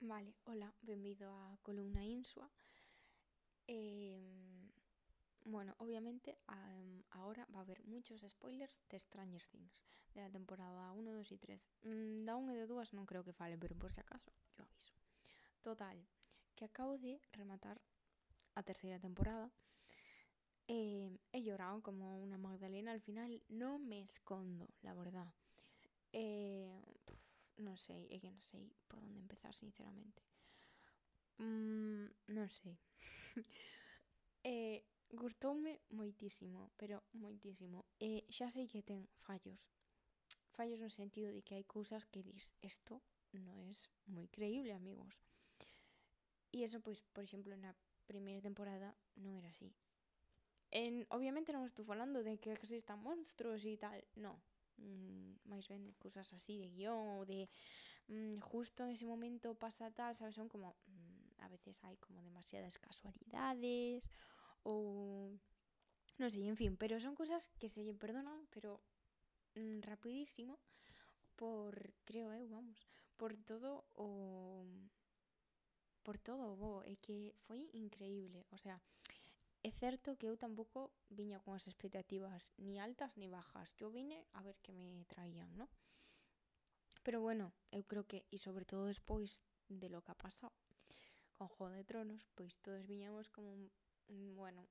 Vale, hola, benvido a Columna Insua. Em, bueno, obviamente am, ahora va a haber muchos spoilers de Stranger Things, de la temporada 1, 2 y 3. Mm, da 1 e de 2 non creo que falen, pero por si acaso, yo aviso. Total, que acabo de rematar a terceira temporada eh, he llorado como una magdalena al final, no me escondo, la verdad. Eh, non sei, é que non sei por onde empezar, sinceramente. Mm, non sei. eh, gustoume moitísimo, pero moitísimo. E sei que ten fallos. Fallos no sentido de que hai cousas que dis, isto non é moi creíble, amigos. E eso, pois, por exemplo, na primeira temporada non era así. En, obviamente non estou falando de que existan monstruos e tal, non mm, máis ben de cousas así de guion ou de mm, justo en ese momento pasa tal, sabes, son como mm, a veces hai como demasiadas casualidades ou non sei, en fin, pero son cousas que se lle perdonan, pero mm, rapidísimo por, creo eu, vamos, por todo o por todo o bo, é que foi increíble, o sea, É certo que eu tampouco viña con as expectativas ni altas ni bajas. Yo vine a ver que me traían, ¿no? Pero bueno, eu creo que, e sobre todo despois de lo que ha pasado con Juego de Tronos, pois todos viñamos como, mm, bueno,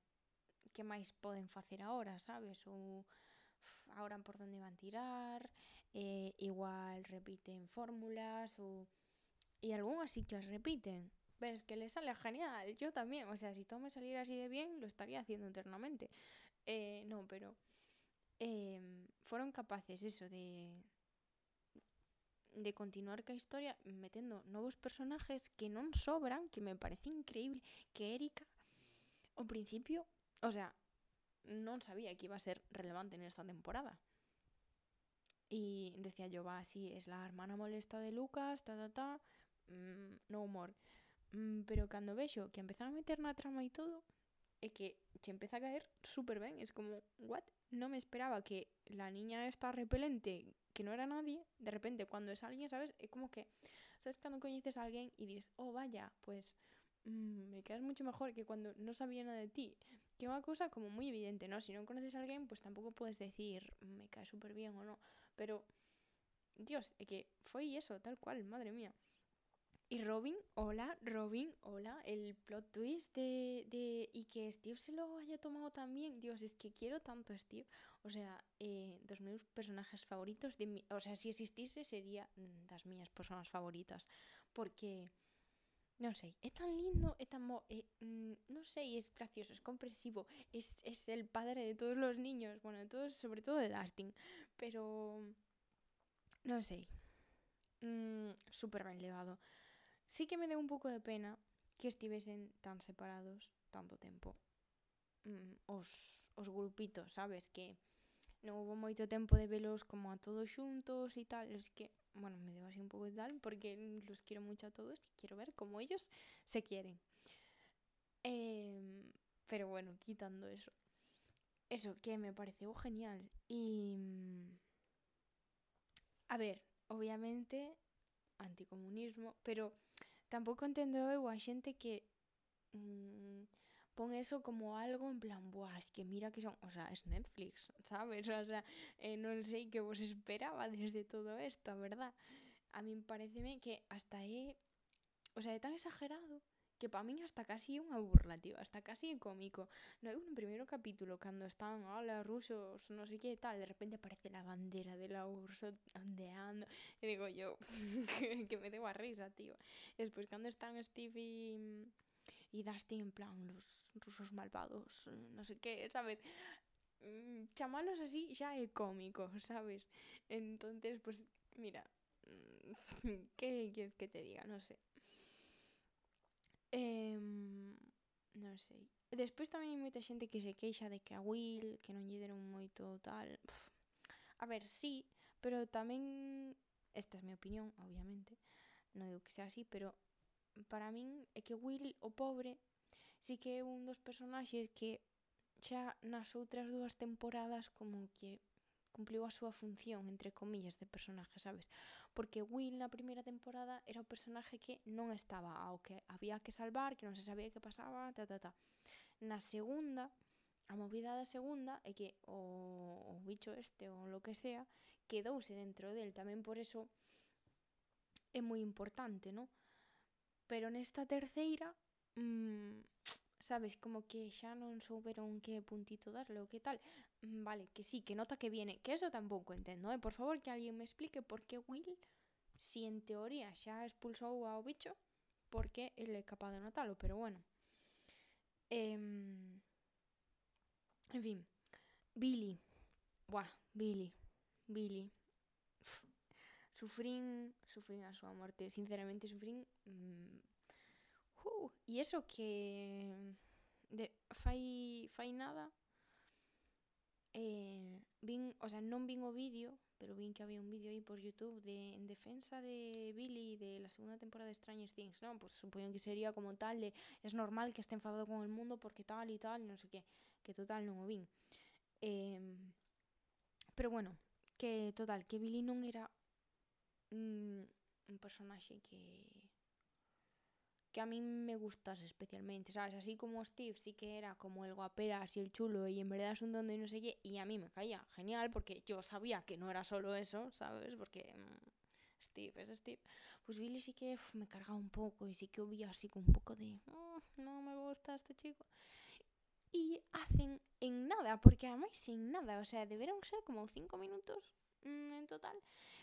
que máis poden facer agora, sabes? Ou agora por onde van tirar, eh, igual repiten fórmulas, ou... E algunhas sí que as repiten, ves que le sale genial, yo también, o sea, si todo me saliera así de bien, lo estaría haciendo eternamente. Eh, no, pero eh, fueron capaces eso de de continuar ca historia metendo novos personajes que non sobran, que me parece increíble que Erika ao principio, o sea, non sabía que iba a ser relevante en esta temporada. Y decía yo, va, sí, es la hermana molesta de Lucas, ta, ta, ta, mmm, no humor. Mm, pero cando vexo que empezan a meter na trama e todo, é que che empeza a caer super ben. Es como, what? No me esperaba que la niña esta repelente, que no era nadie, de repente cuando es alguien, ¿sabes? É como que, ¿sabes? Cando coñeces a alguén e dices, oh, vaya, pues mmm, me quedas mucho mejor que cuando no sabía nada de ti. Que é unha cousa como moi evidente, ¿no? Si non conoces a alguén, pues tampouco podes decir, me cae super bien o no. Pero, Dios, é que foi eso, tal cual, madre mía. Y Robin, hola, Robin, hola, el plot twist de, de... Y que Steve se lo haya tomado también. Dios, es que quiero tanto a Steve. O sea, eh, dos meus personajes favoritos. De mi... O sea, si existise, sería das miñas personas favoritas. Porque... Non sei, é tan lindo, é tan mo... Eh, mm, non sei, é gracioso, é comprensivo, es, es el padre de todos los niños, bueno, de todos, sobre todo de Dustin, pero... Non sei, mm, super ben levado. Sí que me deu un pouco de pena que estivesen tan separados tanto tempo. Mm, os, os grupitos, sabes? Que non hubo moito tempo de velos como a todos xuntos e tal. Es que, bueno, me deu así un pouco de tal porque los quiero mucho a todos y quiero ver cómo ellos se quieren. Eh, pero bueno, quitando eso. Eso, que me pareceu genial. Y... A ver, obviamente, anticomunismo, pero Tampouco entendo eu a xente que mmm, pon eso como algo en plan, buah, es que mira que son, o sea, es Netflix, sabes? O sea, eh, non sei que vos esperaba desde todo esto, a verdad. A min pareceme que hasta é, o sea, é tan exagerado que para min hasta casi unha burla, tío, hasta casi cómico. No, un primeiro capítulo, cando están, hola, rusos, non sei que tal, de repente aparece la bandera de la URSS ondeando, e digo yo, que, me deu a risa, tío. Despois, cando están Steve e, e Dusty en plan, los rusos malvados, non sei que, sabes? Mm, chamalos así xa é cómico, sabes? Entonces, pues, mira, que quieres que te diga? Non sei. sei. E despois tamén hai moita xente que se queixa de que a Will, que non lle deron moito tal... Pff. A ver, sí, pero tamén... Esta é a mi opinión, obviamente. Non digo que sea así, pero para min é que Will, o pobre, sí que é un dos personaxes que xa nas outras dúas temporadas como que cumpliu a súa función, entre comillas, de personaje, sabes? Porque Will na primeira temporada era o personaje que non estaba ao que había que salvar, que non se sabía que pasaba, ta, ta, ta. Na segunda, a movida da segunda é que o, o bicho este ou lo que sea quedouse dentro del, tamén por eso é moi importante, non? Pero nesta terceira, mmm, sabes, como que xa non souberon que puntito darle ou que tal. Mm, vale, que sí, que nota que viene, que eso tampouco entendo, eh? Por favor, que alguén me explique por que Will, si en teoría xa expulsou ao bicho, por que ele é capaz de notalo, pero bueno. Eh, en fin, Billy. Buah, Billy. Billy. Uf. Sufrín, sufrín a súa morte, sinceramente sufrín mmm, Uh, e eso que mm, de, fai, fai nada eh, vin, o sea, non vin o vídeo pero vin que había un vídeo aí por Youtube de, en defensa de Billy de la segunda temporada de Stranger Things non? Pues supoño que sería como tal de es normal que esté enfadado con el mundo porque tal y tal, non sei que que total non o vin eh, pero bueno que total, que Billy non era mm, un personaxe que que a mí me gustase especialmente, ¿sabes? Así como Steve sí que era como el guaperas y el chulo y en verdad es un don y no sé qué, y a mí me caía genial porque yo sabía que no era solo eso, ¿sabes? Porque mmm, Steve es Steve. Pues Billy sí que uf, me cargaba un poco y sí que había así con un poco de, oh, no me gusta este chico. Y hacen en nada, porque además sin nada, o sea, deberían ser como cinco minutos mmm, en total.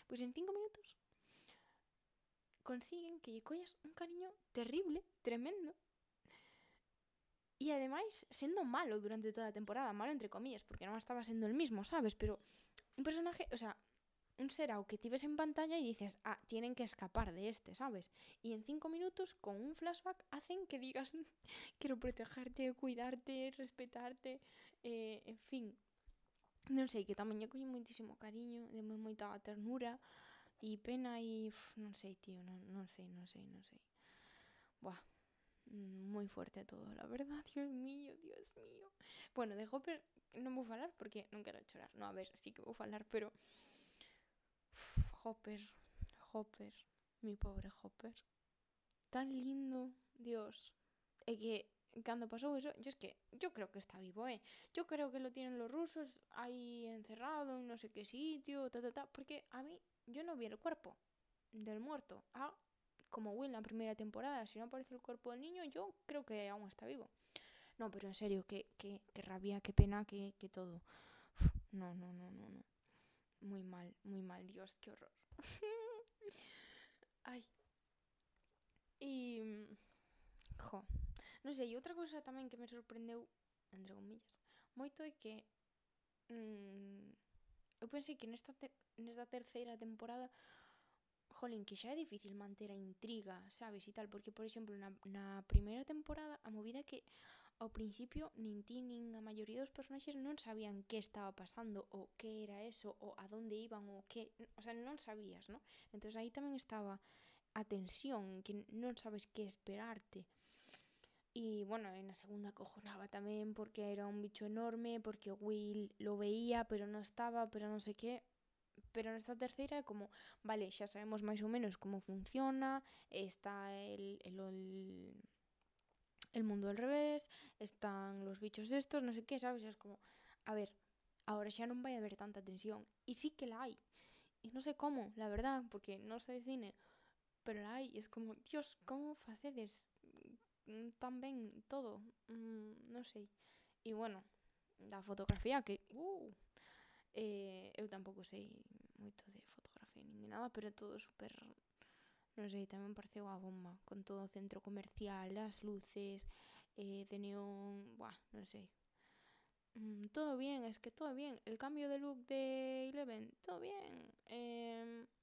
Pues en cinco minutos consiguen que lle un cariño terrible, tremendo. E ademais, sendo malo durante toda a temporada, malo entre comillas, porque non estaba sendo el mismo, sabes? Pero un personaje, o sea, un ser ao que tives en pantalla e dices, ah, tienen que escapar de este, sabes? E en cinco minutos, con un flashback, hacen que digas, quero protegerte, cuidarte, respetarte, eh, en fin. Non sei, que tamén lle collo moitísimo cariño, de moita ternura, E pena e... non sei, tío, non, non sei, non sei, non sei. Buah, moi fuerte todo, la verdad, Dios mío, Dios mío. Bueno, de Hopper non vou falar porque non quero chorar. No, a ver, sí que vou falar, pero... Uf, Hopper, Hopper, mi pobre Hopper. Tan lindo, Dios. É que cando pasou eso, yo es que yo creo que está vivo, eh. Yo creo que lo tienen los rusos ahí encerrado en no sé qué sitio, ta ta ta, porque a mí yo no vi el cuerpo del muerto. Ah, como Will en la primera temporada, si no aparece el cuerpo del niño, yo creo que aún está vivo. No, pero en serio, qué, qué, qué rabia, qué pena, qué, qué todo. No, no, no, no, no. Muy mal, muy mal, Dios, qué horror. Ay. E... Jo. Non sei, outra cousa tamén que me sorprendeu, entre comillas, moito é que mm, eu pensei que nesta, te nesta terceira temporada Jolín, que xa é difícil manter a intriga, sabes, e tal, porque, por exemplo, na, na primeira temporada, a movida que ao principio nin ti nin a maioría dos personaxes non sabían que estaba pasando, ou que era eso, ou a donde iban, ou que... O sea, non sabías, non? Entón, aí tamén estaba a tensión, que non sabes que esperarte. E, bueno, en a segunda cojonaba tamén porque era un bicho enorme, porque Will lo veía, pero non estaba, pero non sei que pero nesta terceira é como, vale, xa sabemos máis ou menos como funciona, está el, el, el, el mundo al revés, están los bichos estos, non sei que, sabes? Es como, a ver, ahora xa non vai haber tanta tensión. E sí que la hai. E non sei como, la verdad, porque non sei de cine, pero la hai. E es como, dios, como facedes tan ben todo? Mm, non sei. E bueno, da fotografía que, uh, eh, eu tampouco sei moito de fotografía nin de nada, pero todo super non sei, tamén pareceu a bomba con todo centro comercial, as luces eh, de neón, buah, non sei mm, todo bien, es que todo bien el cambio de look de Eleven, todo bien eh, bien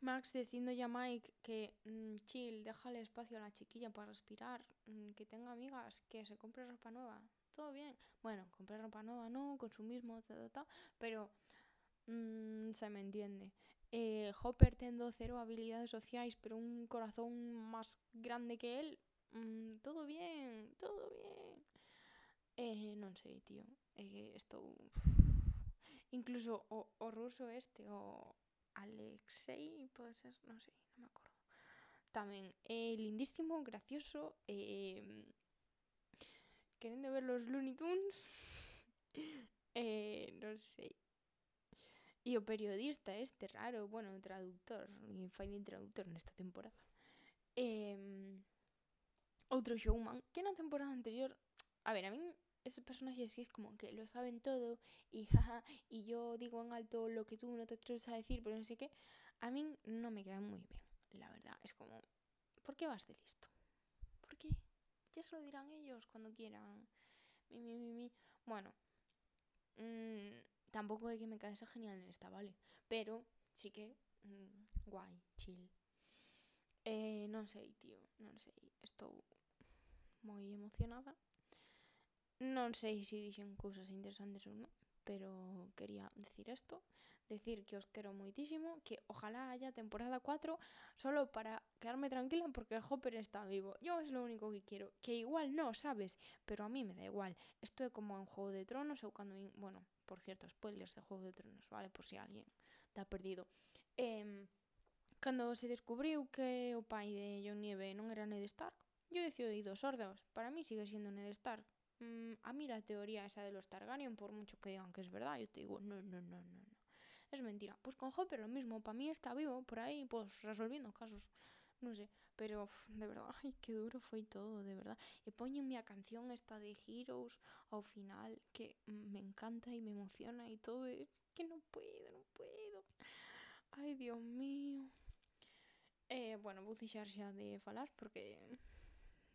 Max diciendo ya a Mike que mmm, chill, déjale espacio a la chiquilla para respirar, mmm, que tenga amigas, que se compre ropa nueva, todo bien. Bueno, comprar ropa nueva no, consumismo, ta, ta, ta, pero mmm, se me entiende. Eh, Hopper tendo cero habilidades sociais, pero un corazón máis grande que él, mmm, todo bien, todo bien. Eh, non sei, tío, estou... Incluso o, o ruso este, o, Alexei, pode ser, non sei, non me acordo. Tamén, eh, lindísimo, gracioso, eh, querendo ver los Looney Tunes, eh, non sei. E o periodista este raro, bueno, traductor, fai de traductor nesta temporada. Eh, outro showman, que na temporada anterior, a ver, a min esos personajes que es como que lo saben todo y jaja, y yo digo en alto lo que tú no te atreves a decir, pero no sé qué, a mí no me quedan muy bien, la verdad. Es como, ¿por qué vas de listo? ¿Por qué? Ya se lo dirán ellos cuando quieran. Mi, mi, mi, mi. Bueno, mmm, tampouco é que me caese genial nesta, vale? Pero sí que mm, guai, chill. Eh, non sei, tío, non sei. Estou moi emocionada Non sei se dixen cousas interesantes ou non, pero quería decir isto, decir que os quero moitísimo, que ojalá haya temporada 4 solo para quedarme tranquila porque Hopper está vivo. Yo es lo único que quiero, que igual no, sabes, pero a mí me da igual. Esto é como en Juego de Tronos ou cando, bueno, por cierto, spoilers de Juego de Tronos, vale, por si alguén está perdido. Eh, cando se descubriu que o pai de Jon Nieve non era Ned Stark, yo decidí dos sordos. Para mí sigue siendo Ned Stark. Mm, a mí la teoría esa de los Targaryen, por mucho que digan que es verdad, yo te digo, no, no, no, no, no. Es mentira. Pues con Hopper lo mismo, para mí está vivo por aí, pues resolviendo casos. Non sei, pero de verdad, ai, que duro foi todo, de verdad. E poñenme a canción esta de Heroes ao final, que me encanta e me emociona e todo, es que non puedo, non puedo. Ai, Dios mío. Eh, bueno, vou deixar xa de falar porque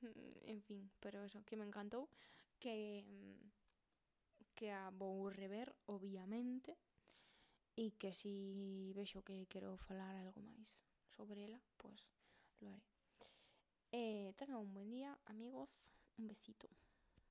en fin, pero eso, que me encantou que que a vou rever, obviamente, e que si vexo que quero falar algo máis sobre ela, pois pues, lo haré. Eh, tengan un buen día, amigos. Un besito.